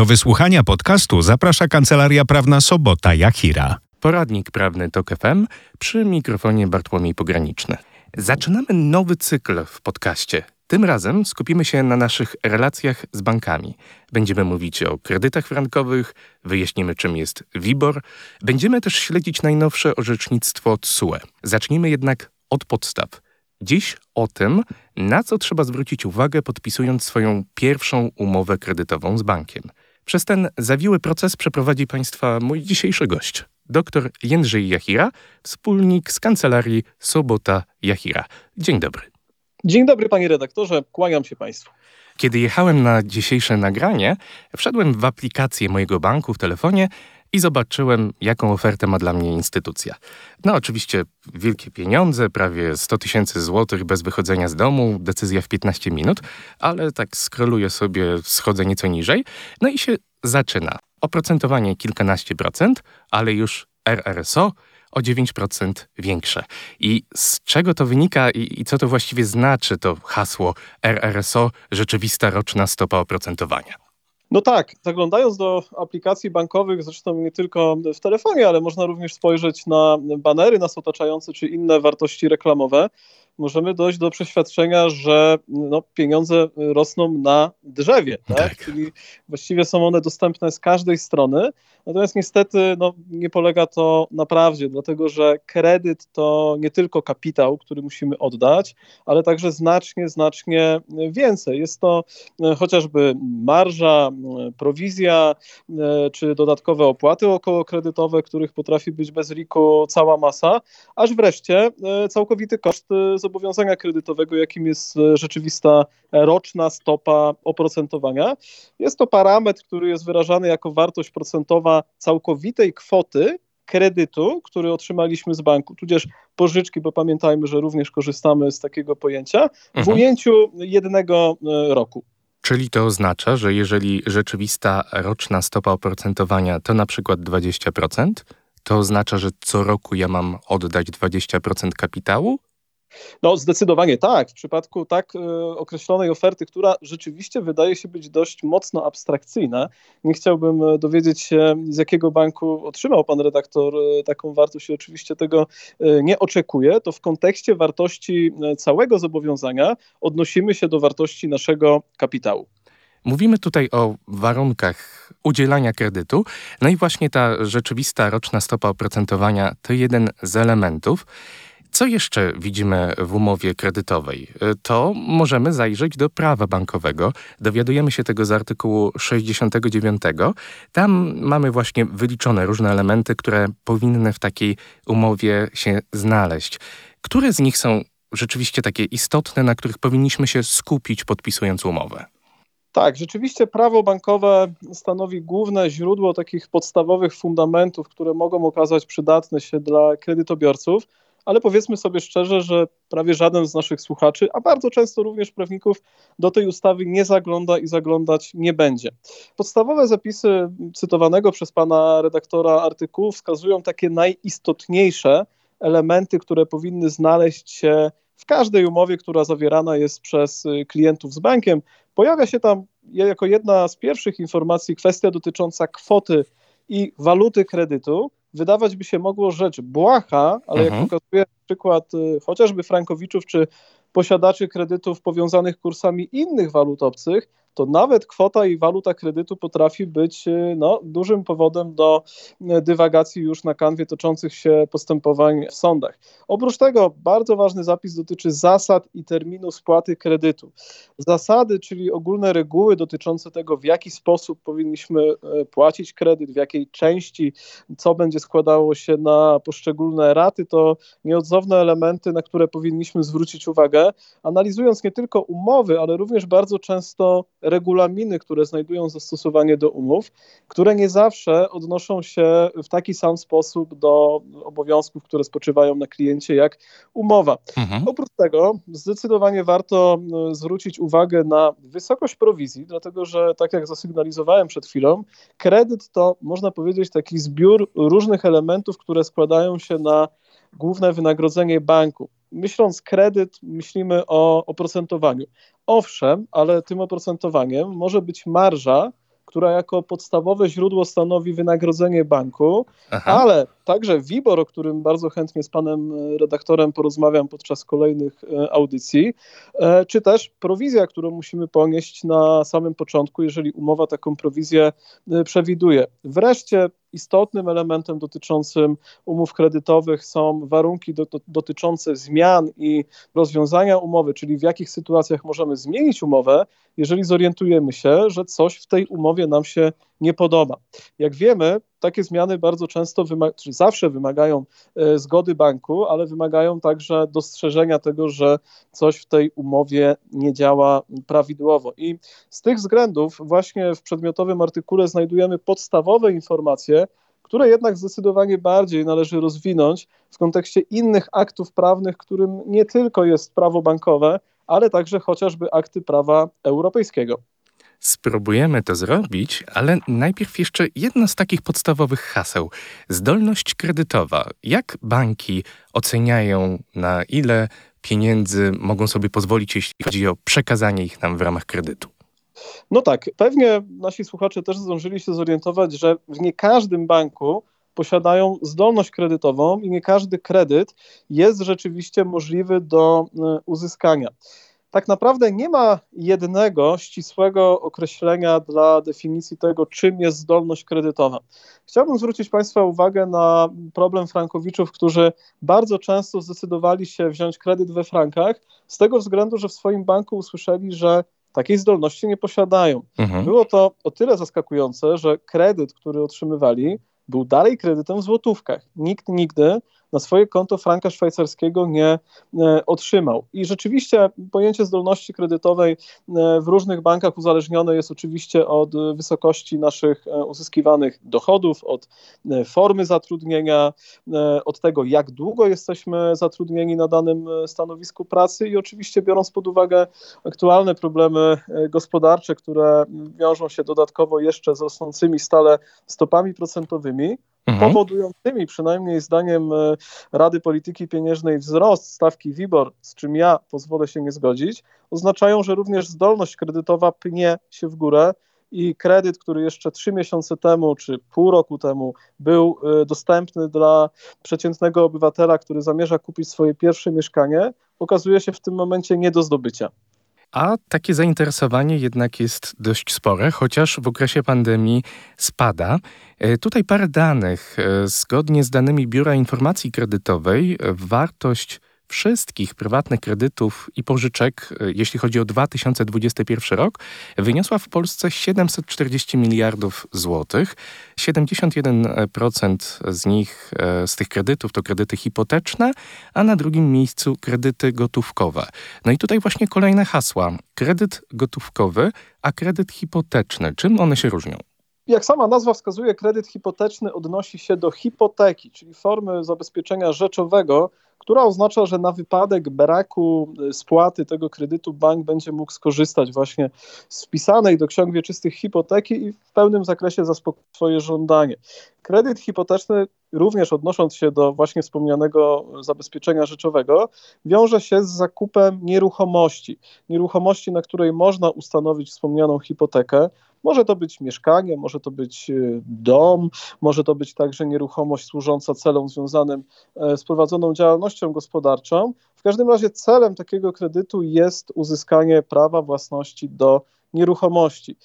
Do wysłuchania podcastu zaprasza Kancelaria Prawna Sobota Jachira. Poradnik prawny TOK FM przy mikrofonie Bartłomiej Pograniczny. Zaczynamy nowy cykl w podcaście. Tym razem skupimy się na naszych relacjach z bankami. Będziemy mówić o kredytach frankowych, wyjaśnimy czym jest WIBOR. Będziemy też śledzić najnowsze orzecznictwo TSUE. Zacznijmy jednak od podstaw. Dziś o tym, na co trzeba zwrócić uwagę podpisując swoją pierwszą umowę kredytową z bankiem. Przez ten zawiły proces przeprowadzi Państwa mój dzisiejszy gość, dr Jędrzej Jachira, wspólnik z kancelarii Sobota Jachira. Dzień dobry. Dzień dobry, panie redaktorze, kłaniam się państwu. Kiedy jechałem na dzisiejsze nagranie, wszedłem w aplikację mojego banku w telefonie i zobaczyłem, jaką ofertę ma dla mnie instytucja. No, oczywiście wielkie pieniądze, prawie 100 tysięcy złotych bez wychodzenia z domu, decyzja w 15 minut, ale tak skroluję sobie, schodzę nieco niżej, no i się zaczyna. Oprocentowanie kilkanaście procent, ale już RRSO o 9% większe. I z czego to wynika i, i, co to właściwie znaczy to hasło RRSO, rzeczywista roczna stopa oprocentowania? No tak, zaglądając do aplikacji bankowych, zresztą nie tylko w telefonie, ale można również spojrzeć na banery nas otaczające czy inne wartości reklamowe, możemy dojść do przeświadczenia, że no, pieniądze rosną na drzewie, tak? tak? czyli właściwie są one dostępne z każdej strony. Natomiast niestety no, nie polega to na prawdzie, dlatego że kredyt to nie tylko kapitał, który musimy oddać, ale także znacznie, znacznie więcej. Jest to e, chociażby marża, e, prowizja e, czy dodatkowe opłaty okołokredytowe, których potrafi być bez riku cała masa, aż wreszcie całkowity koszt zobowiązania kredytowego, jakim jest rzeczywista roczna stopa oprocentowania. Jest to parametr, który jest wyrażany jako wartość procentowa całkowitej kwoty kredytu, który otrzymaliśmy z banku, tudzież pożyczki, bo pamiętajmy, że również korzystamy z takiego pojęcia, w mhm. ujęciu jednego e, roku. Czyli to oznacza, że jeżeli rzeczywista roczna stopa oprocentowania to na przykład 20%, to oznacza, że co roku ja mam oddać 20% kapitału? No, zdecydowanie tak. W przypadku tak y, określonej oferty, która rzeczywiście wydaje się być dość mocno abstrakcyjna, nie chciałbym e, dowiedzieć się, z jakiego banku otrzymał pan redaktor y, taką wartość i oczywiście tego y, nie oczekuję, to w kontekście wartości całego zobowiązania odnosimy się do wartości naszego kapitału. Mówimy tutaj o warunkach udzielania kredytu, no i właśnie ta rzeczywista roczna stopa oprocentowania to jeden z elementów. Co jeszcze widzimy w umowie kredytowej? To możemy zajrzeć do prawa bankowego. Dowiadujemy się tego z artykułu 69. Tam mamy właśnie wyliczone różne elementy, które powinny w takiej umowie się znaleźć. Które z nich są rzeczywiście takie istotne, na których powinniśmy się skupić podpisując umowę? Tak, rzeczywiście prawo bankowe stanowi główne źródło takich podstawowych fundamentów, które mogą okazać przydatne się dla kredytobiorców ale powiedzmy sobie szczerze, że prawie żaden z naszych słuchaczy, a bardzo często również prawników, do tej ustawy nie zagląda i zaglądać nie będzie. Podstawowe zapisy cytowanego przez pana redaktora artykułu wskazują takie najistotniejsze elementy, które powinny znaleźć się w każdej umowie, która zawierana jest przez klientów z bankiem. Pojawia się tam jako jedna z pierwszych informacji kwestia dotycząca kwoty i waluty kredytu wydawać by się mogło rzecz błaha, ale mhm. jak pokazuje przykład y, chociażby frankowiczów czy posiadaczy kredytów powiązanych kursami innych walut obcych, to nawet kwota i waluta kredytu potrafi być y, no, dużym powodem do y, dywagacji już na kanwie toczących się postępowań w sądach. Oprócz tego bardzo ważny zapis dotyczy zasad i terminu spłaty kredytu. Zasady, czyli ogólne reguły dotyczące tego, w jaki sposób powinniśmy y, płacić kredyt, w jakiej części, co będzie składało się na poszczególne raty, to nieodzowne elementy, na które powinniśmy zwrócić uwagę, analizując nie tylko umowy, ale również bardzo często regulaminy, które znajdują zastosowanie do umów, które nie zawsze odnoszą się w taki sam sposób do obowiązków, które spoczywają na kliencie, jak umowa. Mhm. Oprócz tego zdecydowanie warto e, zwrócić uwagę na wysokość prowizji, dlatego że, tak jak zasygnalizowałem przed chwilą, kredyt to można powiedzieć taki zbiór różnych elementów, które składają się na główne wynagrodzenie banku myśląc kredyt, myślimy o oprocentowaniu. Owszem, ale tym oprocentowaniem może być marża, która jako podstawowe źródło stanowi wynagrodzenie banku, Aha. ale także WIBOR, o którym bardzo chętnie z panem e, redaktorem porozmawiam podczas kolejnych e, audycji, e, czy też prowizja, którą musimy ponieść na samym początku, jeżeli umowa taką prowizję przewiduje. Wreszcie istotnym elementem dotyczącym umów kredytowych są warunki do, do, dotyczące zmian i rozwiązania umowy, czyli w jakich sytuacjach możemy zmienić umowę, jeżeli zorientujemy się, że coś w tej umowie nam się nie podoba. Jak wiemy, takie zmiany bardzo często, czy zawsze wymagają e, zgody banku, ale wymagają także dostrzeżenia tego, że coś w tej umowie nie działa prawidłowo. I z tych względów właśnie w przedmiotowym artykule znajdujemy podstawowe informacje, które jednak zdecydowanie bardziej należy rozwinąć w kontekście innych aktów prawnych, którym nie tylko jest prawo bankowe, ale także chociażby akty prawa europejskiego. Spróbujemy to zrobić, ale najpierw jeszcze jedno z takich podstawowych haseł. Zdolność kredytowa. Jak banki oceniają, na ile pieniędzy mogą sobie pozwolić, jeśli chodzi o przekazanie ich nam w ramach kredytu? No tak, pewnie nasi słuchacze też zdążyli się zorientować, że w nie każdym banku posiadają zdolność kredytową i nie każdy kredyt jest rzeczywiście możliwy do e, uzyskania tak naprawdę nie ma jednego ścisłego określenia dla definicji tego, czym jest zdolność kredytowa. Chciałbym zwrócić Państwa uwagę na problem frankowiczów, którzy bardzo często zdecydowali się wziąć kredyt we frankach, z tego względu, że w swoim banku usłyszeli, że takiej zdolności nie posiadają. Mhm. Było to o tyle zaskakujące, że kredyt, który otrzymywali, był dalej kredytem w złotówkach. Nikt nigdy na swoje konto franka szwajcarskiego nie e, otrzymał. I rzeczywiście pojęcie zdolności kredytowej e, w różnych bankach uzależnione jest oczywiście od wysokości naszych e, uzyskiwanych dochodów, od formy zatrudnienia, od tego, jak długo jesteśmy zatrudnieni na danym stanowisku pracy i oczywiście biorąc pod uwagę aktualne problemy gospodarcze, które wiążą się dodatkowo jeszcze z rosnącymi stale stopami procentowymi, mhm. powodującymi, przynajmniej zdaniem e, Rady Polityki Pieniężnej, wzrost stawki WIBOR, z czym ja pozwolę się nie zgodzić, oznaczają, że również zdolność kredytowa pnie się w górę i kredyt, który jeszcze trzy miesiące temu czy pół roku temu był e, dostępny dla przeciętnego obywatela, który zamierza kupić swoje pierwsze mieszkanie, okazuje się w tym momencie nie do zdobycia. A takie zainteresowanie jednak jest dość spore, chociaż w okresie pandemii spada. E, tutaj parę danych. E, zgodnie z danymi Biura Informacji Kredytowej, wartość wszystkich prywatnych kredytów i pożyczek, e, jeśli chodzi o 2021 rok, wyniosła w Polsce 740 miliardów złotych. 71% z nich, e, z tych kredytów to kredyty hipoteczne, a na drugim miejscu kredyty gotówkowe. No i tutaj właśnie kolejne hasła. Kredyt gotówkowy, a kredyt hipoteczny. Czym one się różnią? Jak sama nazwa wskazuje, kredyt hipoteczny odnosi się do hipoteki, czyli formy zabezpieczenia rzeczowego, która oznacza, że na wypadek braku y, spłaty tego kredytu bank będzie mógł skorzystać właśnie z wpisanej do ksiąg wieczystych hipoteki i w pełnym zakresie zaspokoić swoje żądanie. Kredyt hipoteczny, również odnosząc się do właśnie wspomnianego zabezpieczenia rzeczowego, wiąże się z zakupem nieruchomości. Nieruchomości, na której można ustanowić wspomnianą hipotekę. Może to być mieszkanie, może to być y, dom, może to być także nieruchomość służąca celom związanym e, z prowadzoną działalnością gospodarczą. W każdym razie celem takiego kredytu jest uzyskanie prawa własności do nieruchomości.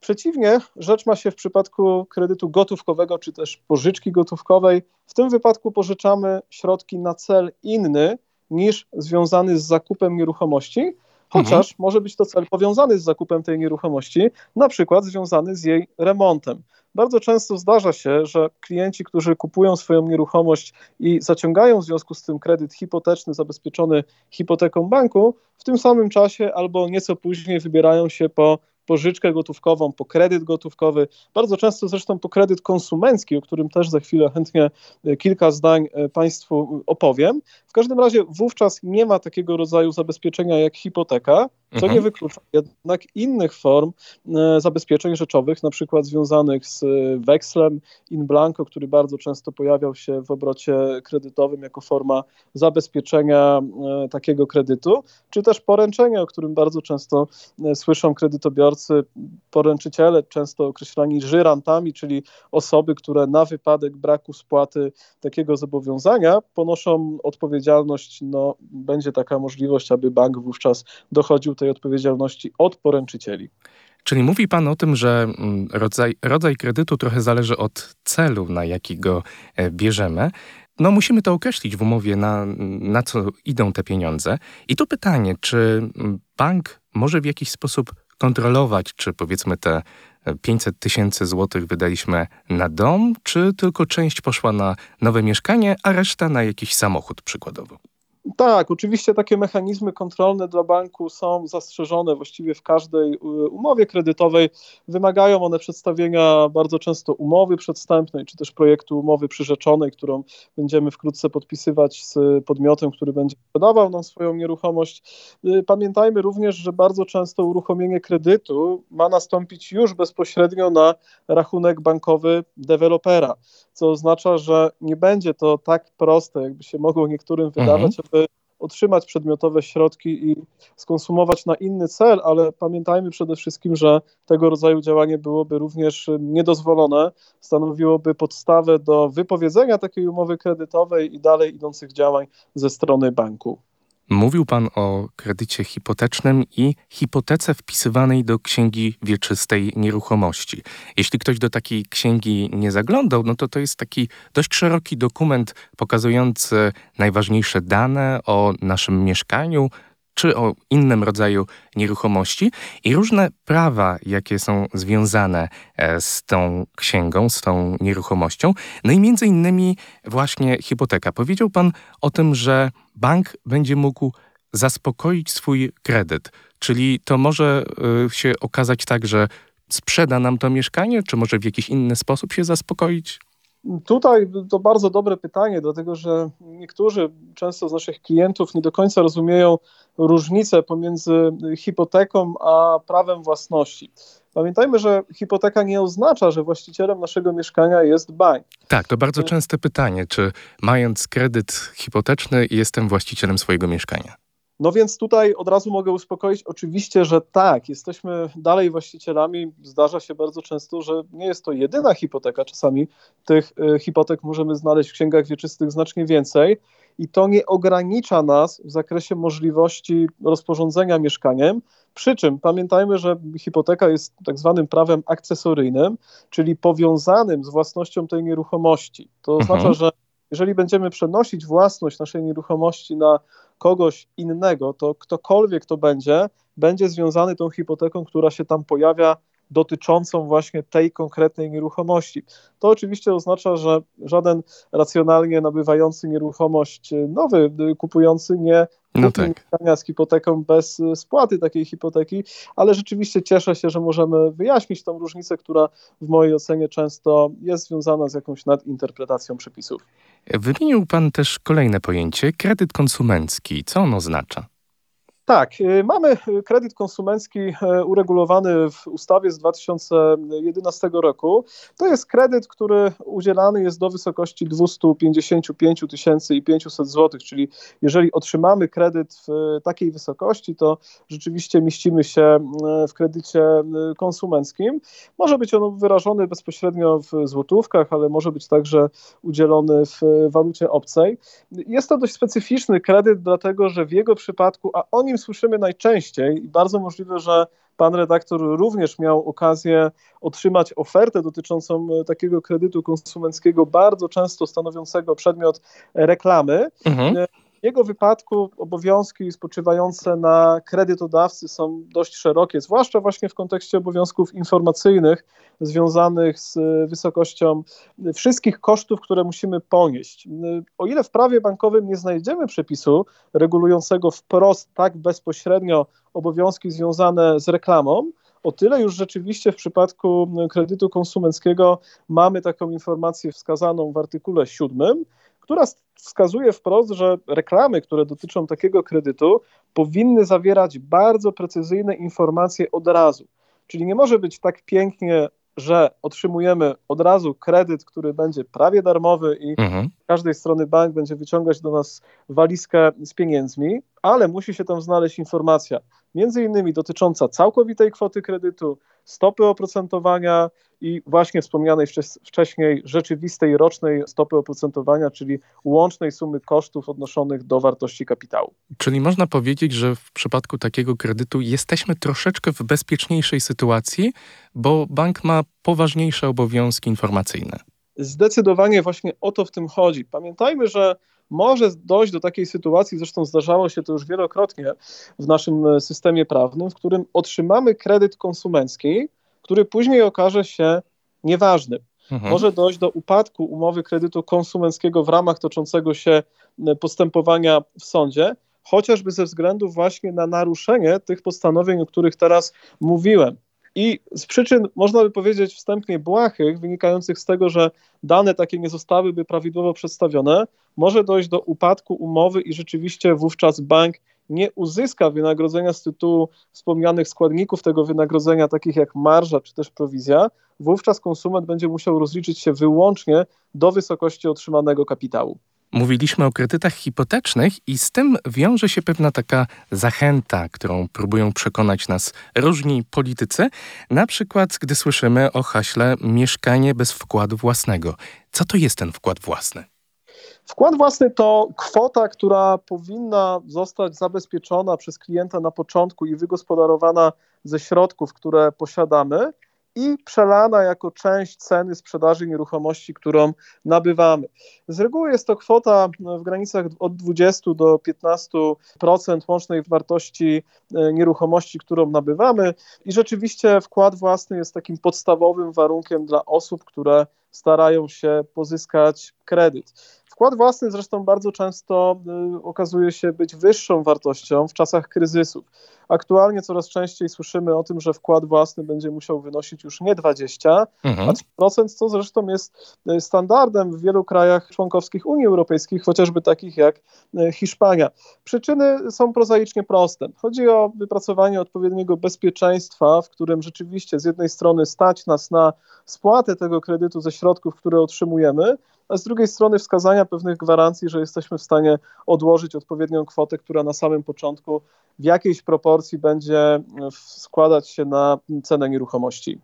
Przeciwnie, rzecz ma się w przypadku kredytu gotówkowego czy też pożyczki gotówkowej. W tym wypadku pożyczamy środki na cel inny niż związany z zakupem nieruchomości, chociaż mhm. może być to cel powiązany z zakupem tej nieruchomości, na przykład związany z jej remontem. Bardzo często zdarza się, że klienci, którzy kupują swoją nieruchomość i zaciągają w związku z tym kredyt hipoteczny zabezpieczony hipoteką banku, w tym samym czasie albo nieco później wybierają się po pożyczkę gotówkową, po kredyt gotówkowy, bardzo często zresztą po kredyt konsumencki, o którym też za chwilę chętnie e, kilka zdań e, Państwu opowiem. W każdym razie wówczas nie ma takiego rodzaju zabezpieczenia jak hipoteka, co mhm. nie wyklucza jednak innych form e, zabezpieczeń rzeczowych, na przykład związanych z wekslem in blanco, który bardzo często pojawiał się w obrocie kredytowym jako forma zabezpieczenia takiego kredytu, czy też poręczenia, o którym bardzo często słyszą kredytobiorcy, poręczyciele, często określani żyrantami, czyli osoby, które na wypadek braku spłaty takiego zobowiązania ponoszą odpowiedzialność, no będzie taka możliwość, aby bank wówczas dochodził tej odpowiedzialności od poręczycieli. Czyli mówi Pan o tym, że mm, rodzaj, rodzaj kredytu trochę zależy od celu, na jaki go e, bierzemy. No, musimy to określić w umowie, na, na co idą te pieniądze. I tu pytanie, czy mm, bank może w jakiś sposób kontrolować, czy powiedzmy te 500 tysięcy złotych wydaliśmy na dom, czy tylko część poszła na nowe mieszkanie, a reszta na jakiś samochód przykładowo? Tak, oczywiście takie mechanizmy kontrolne dla banku są zastrzeżone właściwie w każdej y, umowie kredytowej. Wymagają one przedstawienia bardzo często umowy przedstępnej, czy też projektu umowy przyrzeczonej, którą będziemy wkrótce podpisywać z podmiotem, który będzie podawał nam swoją nieruchomość. Y, pamiętajmy również, że bardzo często uruchomienie kredytu ma nastąpić już bezpośrednio na rachunek bankowy dewelopera, co oznacza, że nie będzie to tak proste, jakby się mogło niektórym wydawać, mhm otrzymać przedmiotowe środki i skonsumować na inny cel, ale pamiętajmy przede wszystkim, że tego rodzaju działanie byłoby również niedozwolone, stanowiłoby podstawę do wypowiedzenia takiej umowy kredytowej i dalej idących działań ze strony banku. Mówił Pan o kredycie hipotecznym i hipotece wpisywanej do księgi wieczystej nieruchomości. Jeśli ktoś do takiej księgi nie zaglądał, no to to jest taki dość szeroki dokument pokazujący najważniejsze dane o naszym mieszkaniu, czy o innym rodzaju nieruchomości i różne prawa, jakie są związane e, z tą księgą, z tą nieruchomością. No i między innymi właśnie hipoteka. Powiedział pan o tym, że bank będzie mógł zaspokoić swój kredyt, czyli to może e, się okazać tak, że sprzeda nam to mieszkanie, czy może w jakiś inny sposób się zaspokoić? Tutaj to bardzo dobre pytanie, dlatego że niektórzy często z naszych klientów nie do końca rozumieją różnicę pomiędzy hipoteką a prawem własności. Pamiętajmy, że hipoteka nie oznacza, że właścicielem naszego mieszkania jest bank. Tak, to bardzo częste pytanie, czy mając kredyt hipoteczny jestem właścicielem swojego mieszkania. No więc tutaj od razu mogę uspokoić, oczywiście, że tak, jesteśmy dalej właścicielami. Zdarza się bardzo często, że nie jest to jedyna hipoteka. Czasami tych y, hipotek możemy znaleźć w księgach wieczystych znacznie więcej i to nie ogranicza nas w zakresie możliwości rozporządzenia mieszkaniem. Przy czym pamiętajmy, że hipoteka jest tak zwanym prawem akcesoryjnym, czyli powiązanym z własnością tej nieruchomości. To mhm. oznacza, że jeżeli będziemy przenosić własność naszej nieruchomości na kogoś innego, to ktokolwiek to będzie, będzie związany tą hipoteką, która się tam pojawia dotyczącą właśnie tej konkretnej nieruchomości. To oczywiście oznacza, że żaden racjonalnie nabywający nieruchomość nowy kupujący nie no tak. mieszkania z hipoteką bez spłaty takiej hipoteki, ale rzeczywiście cieszę się, że możemy wyjaśnić tą różnicę, która w mojej ocenie często jest związana z jakąś nadinterpretacją przepisów. Wymienił Pan też kolejne pojęcie kredyt konsumencki. Co on oznacza? Tak, y, mamy kredyt konsumencki e, uregulowany w ustawie z 2011 roku. To jest kredyt, który udzielany jest do wysokości 255 500 zł, czyli jeżeli otrzymamy kredyt w takiej wysokości, to rzeczywiście mieścimy się e, w kredycie konsumenckim. Może być on wyrażony bezpośrednio w złotówkach, ale może być także udzielony w walucie obcej. Jest to dość specyficzny kredyt, dlatego że w jego przypadku, a o nim nim słyszymy najczęściej i bardzo możliwe, że pan redaktor również miał okazję otrzymać ofertę dotyczącą e, takiego kredytu konsumenckiego, bardzo często stanowiącego przedmiot reklamy. Mhm. E, w jego wypadku obowiązki spoczywające na kredytodawcy są dość szerokie, zwłaszcza właśnie w kontekście obowiązków informacyjnych związanych z wysokością wszystkich kosztów, które musimy ponieść. O ile w prawie bankowym nie znajdziemy przepisu regulującego wprost tak bezpośrednio obowiązki związane z reklamą, o tyle już rzeczywiście w przypadku kredytu konsumenckiego mamy taką informację wskazaną w artykule 7, która wskazuje wprost, że reklamy, które dotyczą takiego kredytu, powinny zawierać bardzo precyzyjne informacje od razu. Czyli nie może być tak pięknie że otrzymujemy od razu kredyt, który będzie prawie darmowy i Mhm. z każdej strony bank będzie wyciągać do nas walizkę z pieniędzmi, ale musi się tam znaleźć informacja, między innymi dotycząca całkowitej kwoty kredytu, stopy oprocentowania i właśnie wspomnianej wcze- wcześniej rzeczywistej rocznej stopy oprocentowania, czyli łącznej sumy kosztów odnoszonych do wartości kapitału. Czyli można powiedzieć, że w przypadku takiego kredytu jesteśmy troszeczkę w bezpieczniejszej sytuacji, bo bank ma poważniejsze obowiązki informacyjne. Zdecydowanie właśnie o to w tym chodzi. Pamiętajmy, że może dojść do takiej sytuacji, zresztą zdarzało się to już wielokrotnie w naszym e, systemie prawnym, w którym otrzymamy kredyt konsumencki, który później okaże się nieważny. Mhm. Może dojść do upadku umowy kredytu konsumenckiego w ramach toczącego się e, postępowania w sądzie, chociażby ze względu właśnie na naruszenie tych postanowień, o których teraz mówiłem. I z przyczyn, można by powiedzieć, wstępnie błahych, wynikających z tego, że dane takie nie zostałyby prawidłowo przedstawione, może dojść do upadku umowy i rzeczywiście wówczas bank nie uzyska wynagrodzenia z tytułu wspomnianych składników tego wynagrodzenia, takich jak marża czy też prowizja, wówczas konsument będzie musiał rozliczyć się wyłącznie do wysokości otrzymanego kapitału. Mówiliśmy o kredytach hipotecznych i z tym wiąże się pewna taka zachęta, którą próbują przekonać nas różni politycy, na przykład gdy słyszymy o haśle mieszkanie bez wkładu własnego. Co to jest ten wkład własny? Wkład własny to kwota, która powinna zostać zabezpieczona przez klienta na początku i wygospodarowana ze środków, które posiadamy i przelana jako część ceny sprzedaży nieruchomości, którą nabywamy. Z reguły jest to kwota w granicach od 20 do 15% łącznej wartości e, nieruchomości, którą nabywamy i rzeczywiście wkład własny jest takim podstawowym warunkiem dla osób, które starają się pozyskać kredyt. Wkład własny zresztą bardzo często y, okazuje się być wyższą wartością w czasach kryzysów. Aktualnie coraz częściej słyszymy o tym, że wkład własny będzie musiał wynosić już nie 20, Mhm. a 3%, co zresztą jest y, standardem w wielu krajach członkowskich Unii Europejskiej, chociażby takich jak y, Hiszpania. Przyczyny są prozaicznie proste. Chodzi o wypracowanie odpowiedniego bezpieczeństwa, w którym rzeczywiście z jednej strony stać nas na spłatę tego kredytu ze środków, które otrzymujemy, a z drugiej strony wskazania pewnych gwarancji, że jesteśmy w stanie odłożyć odpowiednią kwotę, która na samym początku w jakiejś proporcji będzie e, składać się na cenę nieruchomości.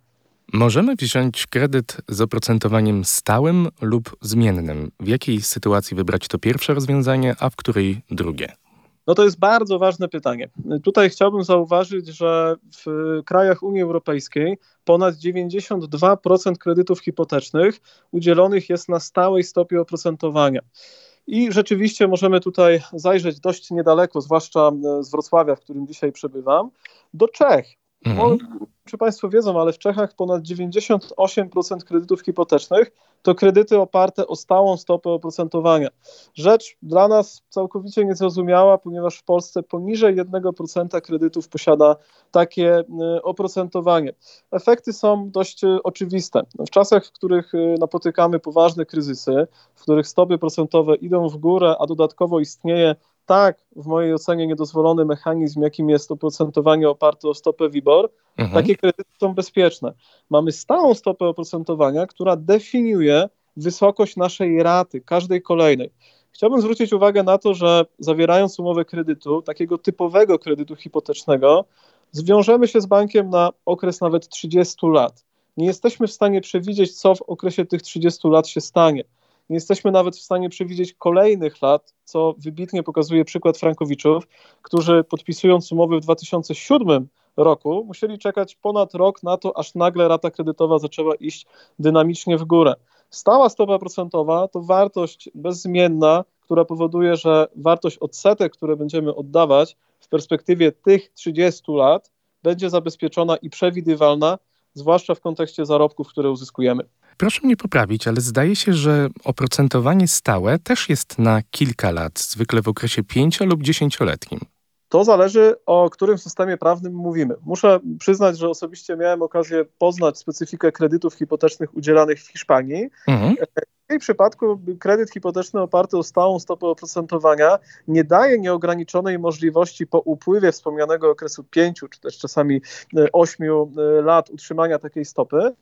Możemy wziąć kredyt z oprocentowaniem stałym lub zmiennym. W jakiej sytuacji wybrać to pierwsze rozwiązanie, a w której drugie? No to jest bardzo ważne pytanie. Tutaj chciałbym zauważyć, że w krajach Unii Europejskiej ponad 92% kredytów hipotecznych udzielonych jest na stałej stopie oprocentowania. I rzeczywiście możemy tutaj zajrzeć dość niedaleko, zwłaszcza z Wrocławia, w którym dzisiaj przebywam, do Czech. Mhm. Czy Państwo wiedzą, ale w Czechach ponad 98% kredytów hipotecznych to kredyty oparte o stałą stopę oprocentowania. Rzecz dla nas całkowicie niezrozumiała, ponieważ w Polsce poniżej 1% kredytów posiada takie y, oprocentowanie. Efekty są dość y, oczywiste. W czasach, w których y, napotykamy poważne kryzysy, w których stopy procentowe idą w górę, a dodatkowo istnieje tak, w mojej ocenie, niedozwolony mechanizm, jakim jest oprocentowanie oparte o stopę WIBOR, Mhm. takie kredyty są bezpieczne. Mamy stałą stopę oprocentowania, która definiuje wysokość naszej raty, każdej kolejnej. Chciałbym zwrócić uwagę na to, że zawierając umowę kredytu, takiego typowego kredytu hipotecznego, zwiążemy się z bankiem na okres nawet 30 lat. Nie jesteśmy w stanie przewidzieć, co w okresie tych 30 lat się stanie. Nie jesteśmy nawet w stanie przewidzieć kolejnych lat, co wybitnie pokazuje przykład Frankowiczów, którzy podpisując umowy w 2007 roku musieli czekać ponad rok na to, aż nagle rata kredytowa zaczęła iść dynamicznie w górę. Stała stopa procentowa to wartość bezzmienna, która powoduje, że wartość odsetek, które będziemy oddawać w perspektywie tych 30 lat, będzie zabezpieczona i przewidywalna, zwłaszcza w kontekście zarobków, które uzyskujemy. Proszę mnie poprawić, ale zdaje się, że oprocentowanie stałe też jest na kilka lat, zwykle w okresie pięcio- lub dziesięcioletnim. To zależy, o którym systemie prawnym mówimy. Muszę przyznać, że osobiście miałem okazję poznać specyfikę kredytów hipotecznych udzielanych w Hiszpanii. Mhm. W jej przypadku kredyt hipoteczny oparty o stałą stopę oprocentowania nie daje nieograniczonej możliwości po upływie wspomnianego okresu pięciu, czy też czasami e, ośmiu e, lat utrzymania takiej stopy.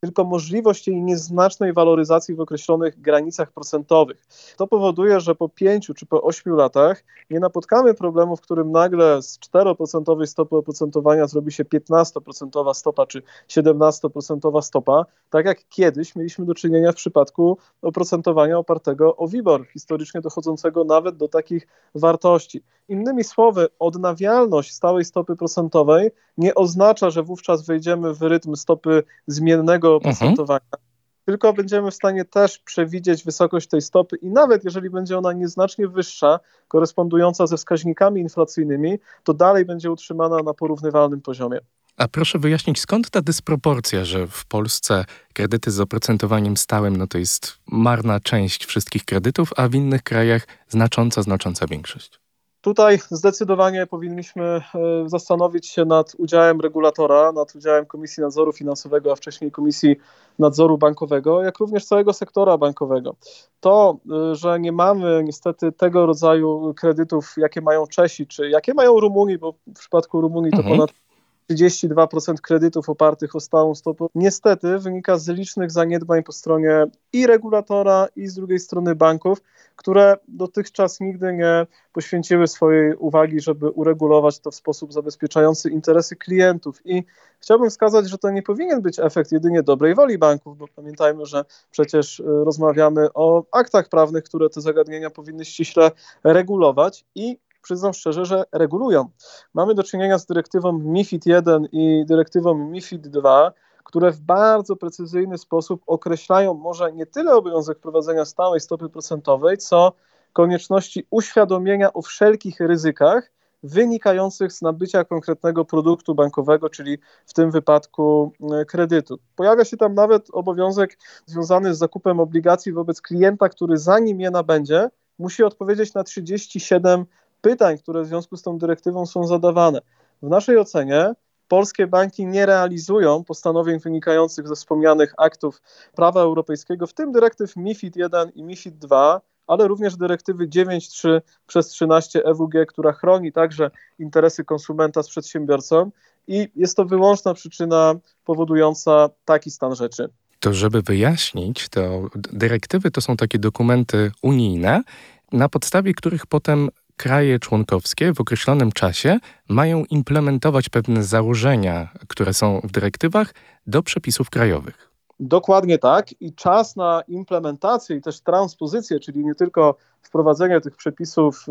Tylko możliwość jej nieznacznej waloryzacji w określonych granicach procentowych. To powoduje, że po pięciu czy po ośmiu latach nie napotkamy problemu, w którym nagle z 4% stopy oprocentowania zrobi się 15% stopa czy 17% stopa, tak jak kiedyś mieliśmy do czynienia w przypadku oprocentowania opartego o WIBOR, historycznie dochodzącego nawet do takich wartości. Innymi słowy, odnawialność stałej stopy procentowej nie oznacza, że wówczas wejdziemy w rytm stopy zmiennego mhm. oprocentowania, mhm. tylko będziemy w stanie też przewidzieć wysokość tej stopy i nawet jeżeli będzie ona nieznacznie wyższa, korespondująca ze wskaźnikami inflacyjnymi, to dalej będzie utrzymana na porównywalnym poziomie. A proszę wyjaśnić, skąd ta dysproporcja, że w Polsce kredyty z oprocentowaniem stałym no to jest marna część wszystkich kredytów, a w innych krajach znacząca, znacząca większość? Tutaj zdecydowanie powinniśmy e, zastanowić się nad udziałem regulatora, nad udziałem Komisji Nadzoru Finansowego, a wcześniej Komisji Nadzoru Bankowego, jak również całego sektora bankowego. To, e, że nie mamy niestety tego rodzaju kredytów, jakie mają Czesi, czy jakie mają Rumuni, bo w przypadku Rumunii to mhm. ponad 32% kredytów opartych o stałą stopę, niestety wynika z licznych zaniedbań po stronie i regulatora, i z drugiej strony banków, które dotychczas nigdy nie poświęciły swojej uwagi, żeby uregulować to w sposób zabezpieczający interesy klientów. I chciałbym wskazać, że to nie powinien być efekt jedynie dobrej woli banków, bo pamiętajmy, że przecież y, rozmawiamy o aktach prawnych, które te zagadnienia powinny ściśle regulować i przyznam szczerze, że regulują. Mamy do czynienia z dyrektywą MIFID 1 i dyrektywą MIFID 2, które w bardzo precyzyjny sposób określają może nie tyle obowiązek prowadzenia stałej stopy procentowej, co konieczności uświadomienia o wszelkich ryzykach wynikających z nabycia konkretnego produktu bankowego, czyli w tym wypadku e, kredytu. Pojawia się tam nawet obowiązek związany z zakupem obligacji wobec klienta, który zanim je nabędzie, musi odpowiedzieć na 37 pytań, które w związku z tą dyrektywą są zadawane. W naszej ocenie polskie banki nie realizują postanowień wynikających ze wspomnianych aktów prawa europejskiego, w tym dyrektyw MIFID 1 i MIFID 2, ale również dyrektywy 9.3 przez 13 EWG, która chroni także interesy konsumenta z przedsiębiorcą i jest to wyłączna przyczyna powodująca taki stan rzeczy. To żeby wyjaśnić, to dyrektywy to są takie dokumenty unijne, na podstawie których potem kraje członkowskie w określonym czasie mają implementować pewne założenia, które są w dyrektywach, do przepisów krajowych. Dokładnie tak. I czas na implementację i też transpozycję, czyli nie tylko wprowadzenie tych przepisów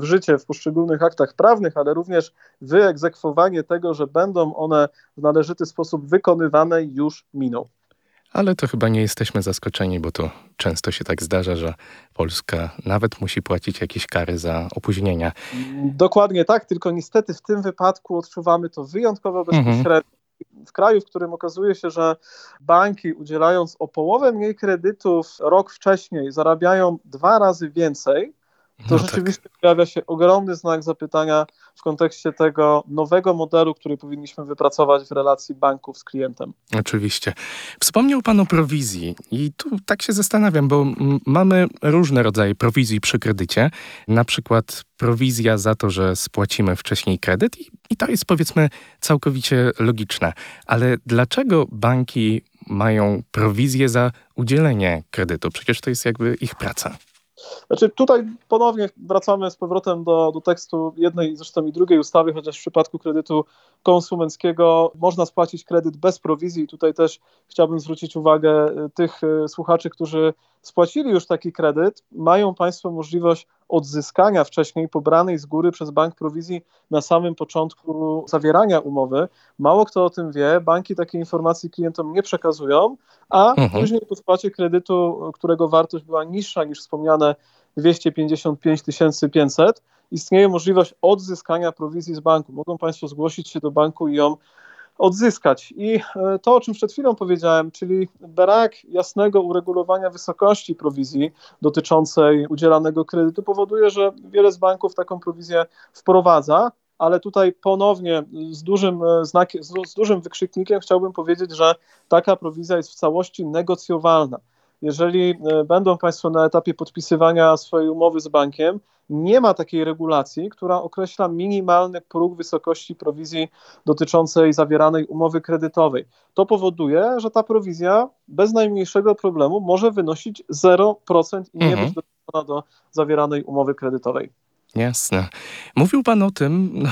w życie w poszczególnych aktach prawnych, ale również wyegzekwowanie tego, że będą one w należyty sposób wykonywane, już minął. Ale to chyba nie jesteśmy zaskoczeni, bo to często się tak zdarza, że Polska nawet musi płacić jakieś kary za opóźnienia. Dokładnie tak, tylko niestety w tym wypadku odczuwamy to wyjątkowo bezpośrednio. Mhm w kraju, w którym okazuje się, że banki udzielając o połowę mniej kredytów rok wcześniej zarabiają dwa razy więcej, to no tak. rzeczywiście tak. pojawia się ogromny znak zapytania w kontekście tego nowego modelu, który powinniśmy wypracować w relacji banków z klientem. Oczywiście. Wspomniał Pan o prowizji i tu tak się zastanawiam, bo mamy różne rodzaje prowizji przy kredycie. Na przykład prowizja za to, że spłacimy wcześniej kredyt i, i to jest powiedzmy całkowicie logiczne. Ale dlaczego banki mają prowizję za udzielenie kredytu? Przecież to jest jakby ich praca. Znaczy tutaj ponownie wracamy z powrotem do, do tekstu jednej, zresztą i drugiej ustawy, chociaż w przypadku kredytu konsumenckiego można spłacić kredyt bez prowizji. Tutaj też chciałbym zwrócić uwagę tych e, słuchaczy, którzy spłacili już taki kredyt, mają Państwo możliwość odzyskania wcześniej pobranej z góry przez bank prowizji na samym początku zawierania umowy. Mało kto o tym wie, banki takie informacji klientom nie przekazują, a mhm. później po spłacie kredytu, którego wartość była niższa niż wspomniane 255 500, istnieje możliwość odzyskania prowizji z banku. Mogą Państwo zgłosić się do banku i ją odzyskać. I e, to, o czym przed chwilą powiedziałem, czyli brak jasnego uregulowania wysokości prowizji dotyczącej udzielanego kredytu, powoduje, że wiele z banków taką prowizję wprowadza. Ale tutaj ponownie z dużym e, znakiem, z dużym wykrzyknikiem chciałbym powiedzieć, że taka prowizja jest w całości negocjowalna. Jeżeli e, będą Państwo na etapie podpisywania swojej umowy z bankiem, nie ma takiej regulacji, która określa minimalny próg wysokości prowizji dotyczącej zawieranej umowy kredytowej. To powoduje, że ta prowizja bez najmniejszego problemu może wynosić 0% i nie Mhm. być doliczona do zawieranej umowy kredytowej. Jasne. Mówił pan o tym, no,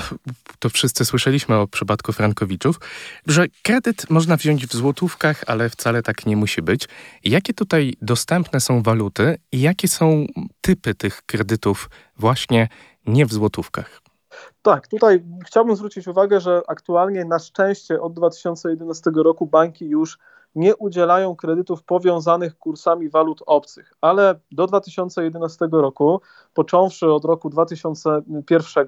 to wszyscy słyszeliśmy o przypadku Frankowiczów, że kredyt można wziąć w złotówkach, ale wcale tak nie musi być. Jakie tutaj dostępne są waluty i jakie są typy tych kredytów właśnie nie w złotówkach? Tak, tutaj chciałbym zwrócić uwagę, że aktualnie na szczęście od 2011 roku banki już nie udzielają kredytów powiązanych kursami walut obcych, ale do 2011 roku, począwszy od roku 2001,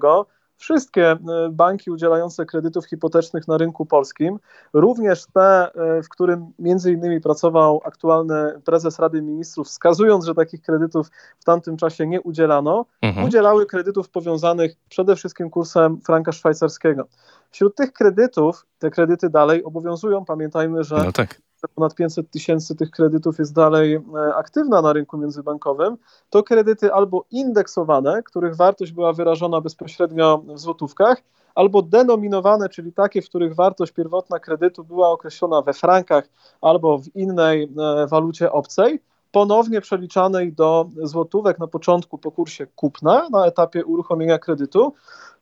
wszystkie e, banki udzielające kredytów hipotecznych na rynku polskim, również te, e, w którym między innymi pracował aktualny prezes Rady Ministrów, wskazując, że takich kredytów w tamtym czasie nie udzielano, Mhm. udzielały kredytów powiązanych przede wszystkim kursem franka szwajcarskiego. Wśród tych kredytów, te kredyty dalej obowiązują. Pamiętajmy, że No tak. Ponad 500 tysięcy tych kredytów jest dalej e, aktywna na rynku międzybankowym. To kredyty albo indeksowane, których wartość była wyrażona bezpośrednio w złotówkach, albo denominowane, czyli takie, w których wartość pierwotna kredytu była określona we frankach albo w innej e, walucie obcej ponownie przeliczanej do złotówek na początku po kursie kupna na etapie uruchomienia kredytu,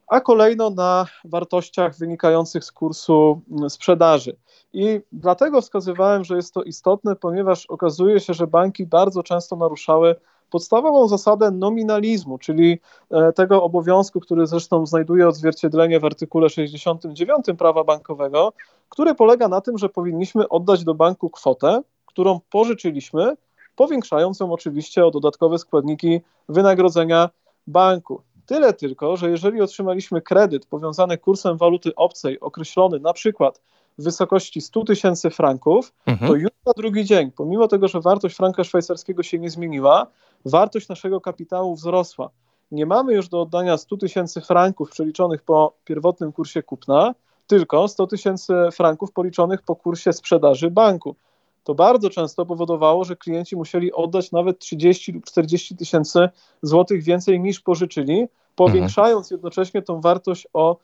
a kolejno na wartościach wynikających z kursu sprzedaży. I dlatego wskazywałem, że jest to istotne, ponieważ okazuje się, że banki bardzo często naruszały podstawową zasadę nominalizmu, czyli e, tego obowiązku, który zresztą znajduje odzwierciedlenie w artykule 69 prawa bankowego, który polega na tym, że powinniśmy oddać do banku kwotę, którą pożyczyliśmy, powiększając ją oczywiście o dodatkowe składniki wynagrodzenia banku. Tyle tylko, że jeżeli otrzymaliśmy kredyt powiązany kursem waluty obcej, określony na przykład w wysokości 100 tysięcy franków, to Mhm. już na drugi dzień, pomimo tego, że wartość franka szwajcarskiego się nie zmieniła, wartość naszego kapitału wzrosła. Nie mamy już do oddania 100 tysięcy franków przeliczonych po pierwotnym kursie kupna, tylko 100 tysięcy franków policzonych po kursie sprzedaży banku. To bardzo często powodowało, że klienci musieli oddać nawet 30 lub 40 tysięcy złotych więcej niż pożyczyli, powiększając jednocześnie tą wartość o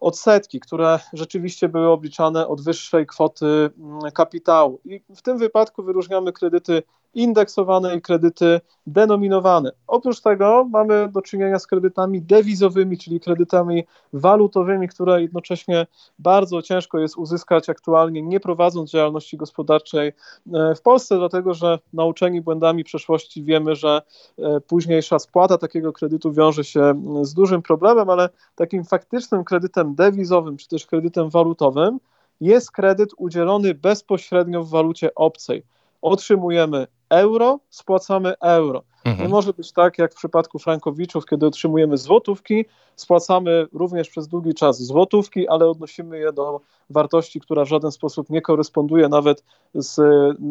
odsetki, które rzeczywiście były obliczane od wyższej kwoty mm, kapitału. I w tym wypadku wyróżniamy kredyty indeksowane i kredyty denominowane. Oprócz tego mamy do czynienia z kredytami dewizowymi, czyli kredytami walutowymi, które jednocześnie bardzo ciężko jest uzyskać aktualnie, nie prowadząc działalności gospodarczej e, w Polsce, dlatego że nauczeni błędami przeszłości wiemy, że e, późniejsza spłata takiego kredytu wiąże się z dużym problemem, ale takim faktycznym kredytem dewizowym czy też kredytem walutowym jest kredyt udzielony bezpośrednio w walucie obcej. Otrzymujemy euro, spłacamy euro. Nie Mhm. może być tak jak w przypadku frankowiczów, kiedy otrzymujemy złotówki, spłacamy również przez długi czas złotówki, ale odnosimy je do wartości, która w żaden sposób nie koresponduje nawet z,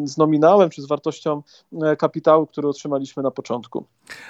z nominałem czy z wartością e, kapitału, który otrzymaliśmy na początku.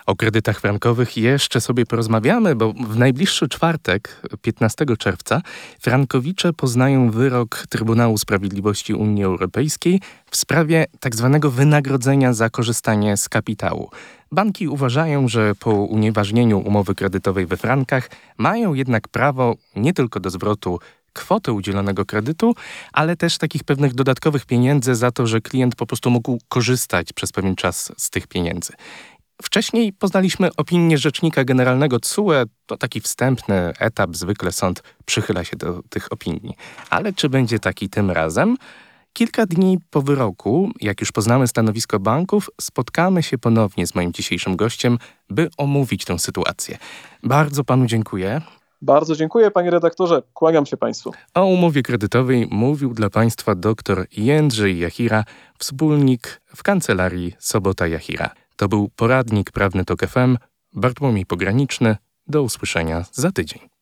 O kredytach frankowych jeszcze sobie porozmawiamy, bo w najbliższy czwartek, 15 czerwca, frankowicze poznają wyrok Trybunału Sprawiedliwości Unii Europejskiej w sprawie tzw. wynagrodzenia za korzystanie z kapitału. Banki uważają, że po unieważnieniu umowy kredytowej we frankach mają jednak prawo nie tylko do zwrotu kwoty udzielonego kredytu, ale też takich pewnych dodatkowych pieniędzy za to, że klient po prostu mógł korzystać przez pewien czas z tych pieniędzy. Wcześniej poznaliśmy opinię Rzecznika Generalnego CUE. To taki wstępny etap, zwykle sąd przychyla się do tych opinii. Ale czy będzie taki tym razem? Kilka dni po wyroku, jak już poznamy stanowisko banków, spotkamy się ponownie z moim dzisiejszym gościem, by omówić tę sytuację. Bardzo panu dziękuję. Bardzo dziękuję, panie redaktorze. Kłaniam się państwu. O umowie kredytowej mówił dla Państwa dr Jędrzej Jachira, wspólnik w kancelarii Sobota Jachira. To był poradnik prawny TOK FM. Bartłomiej Pograniczny. Do usłyszenia za tydzień.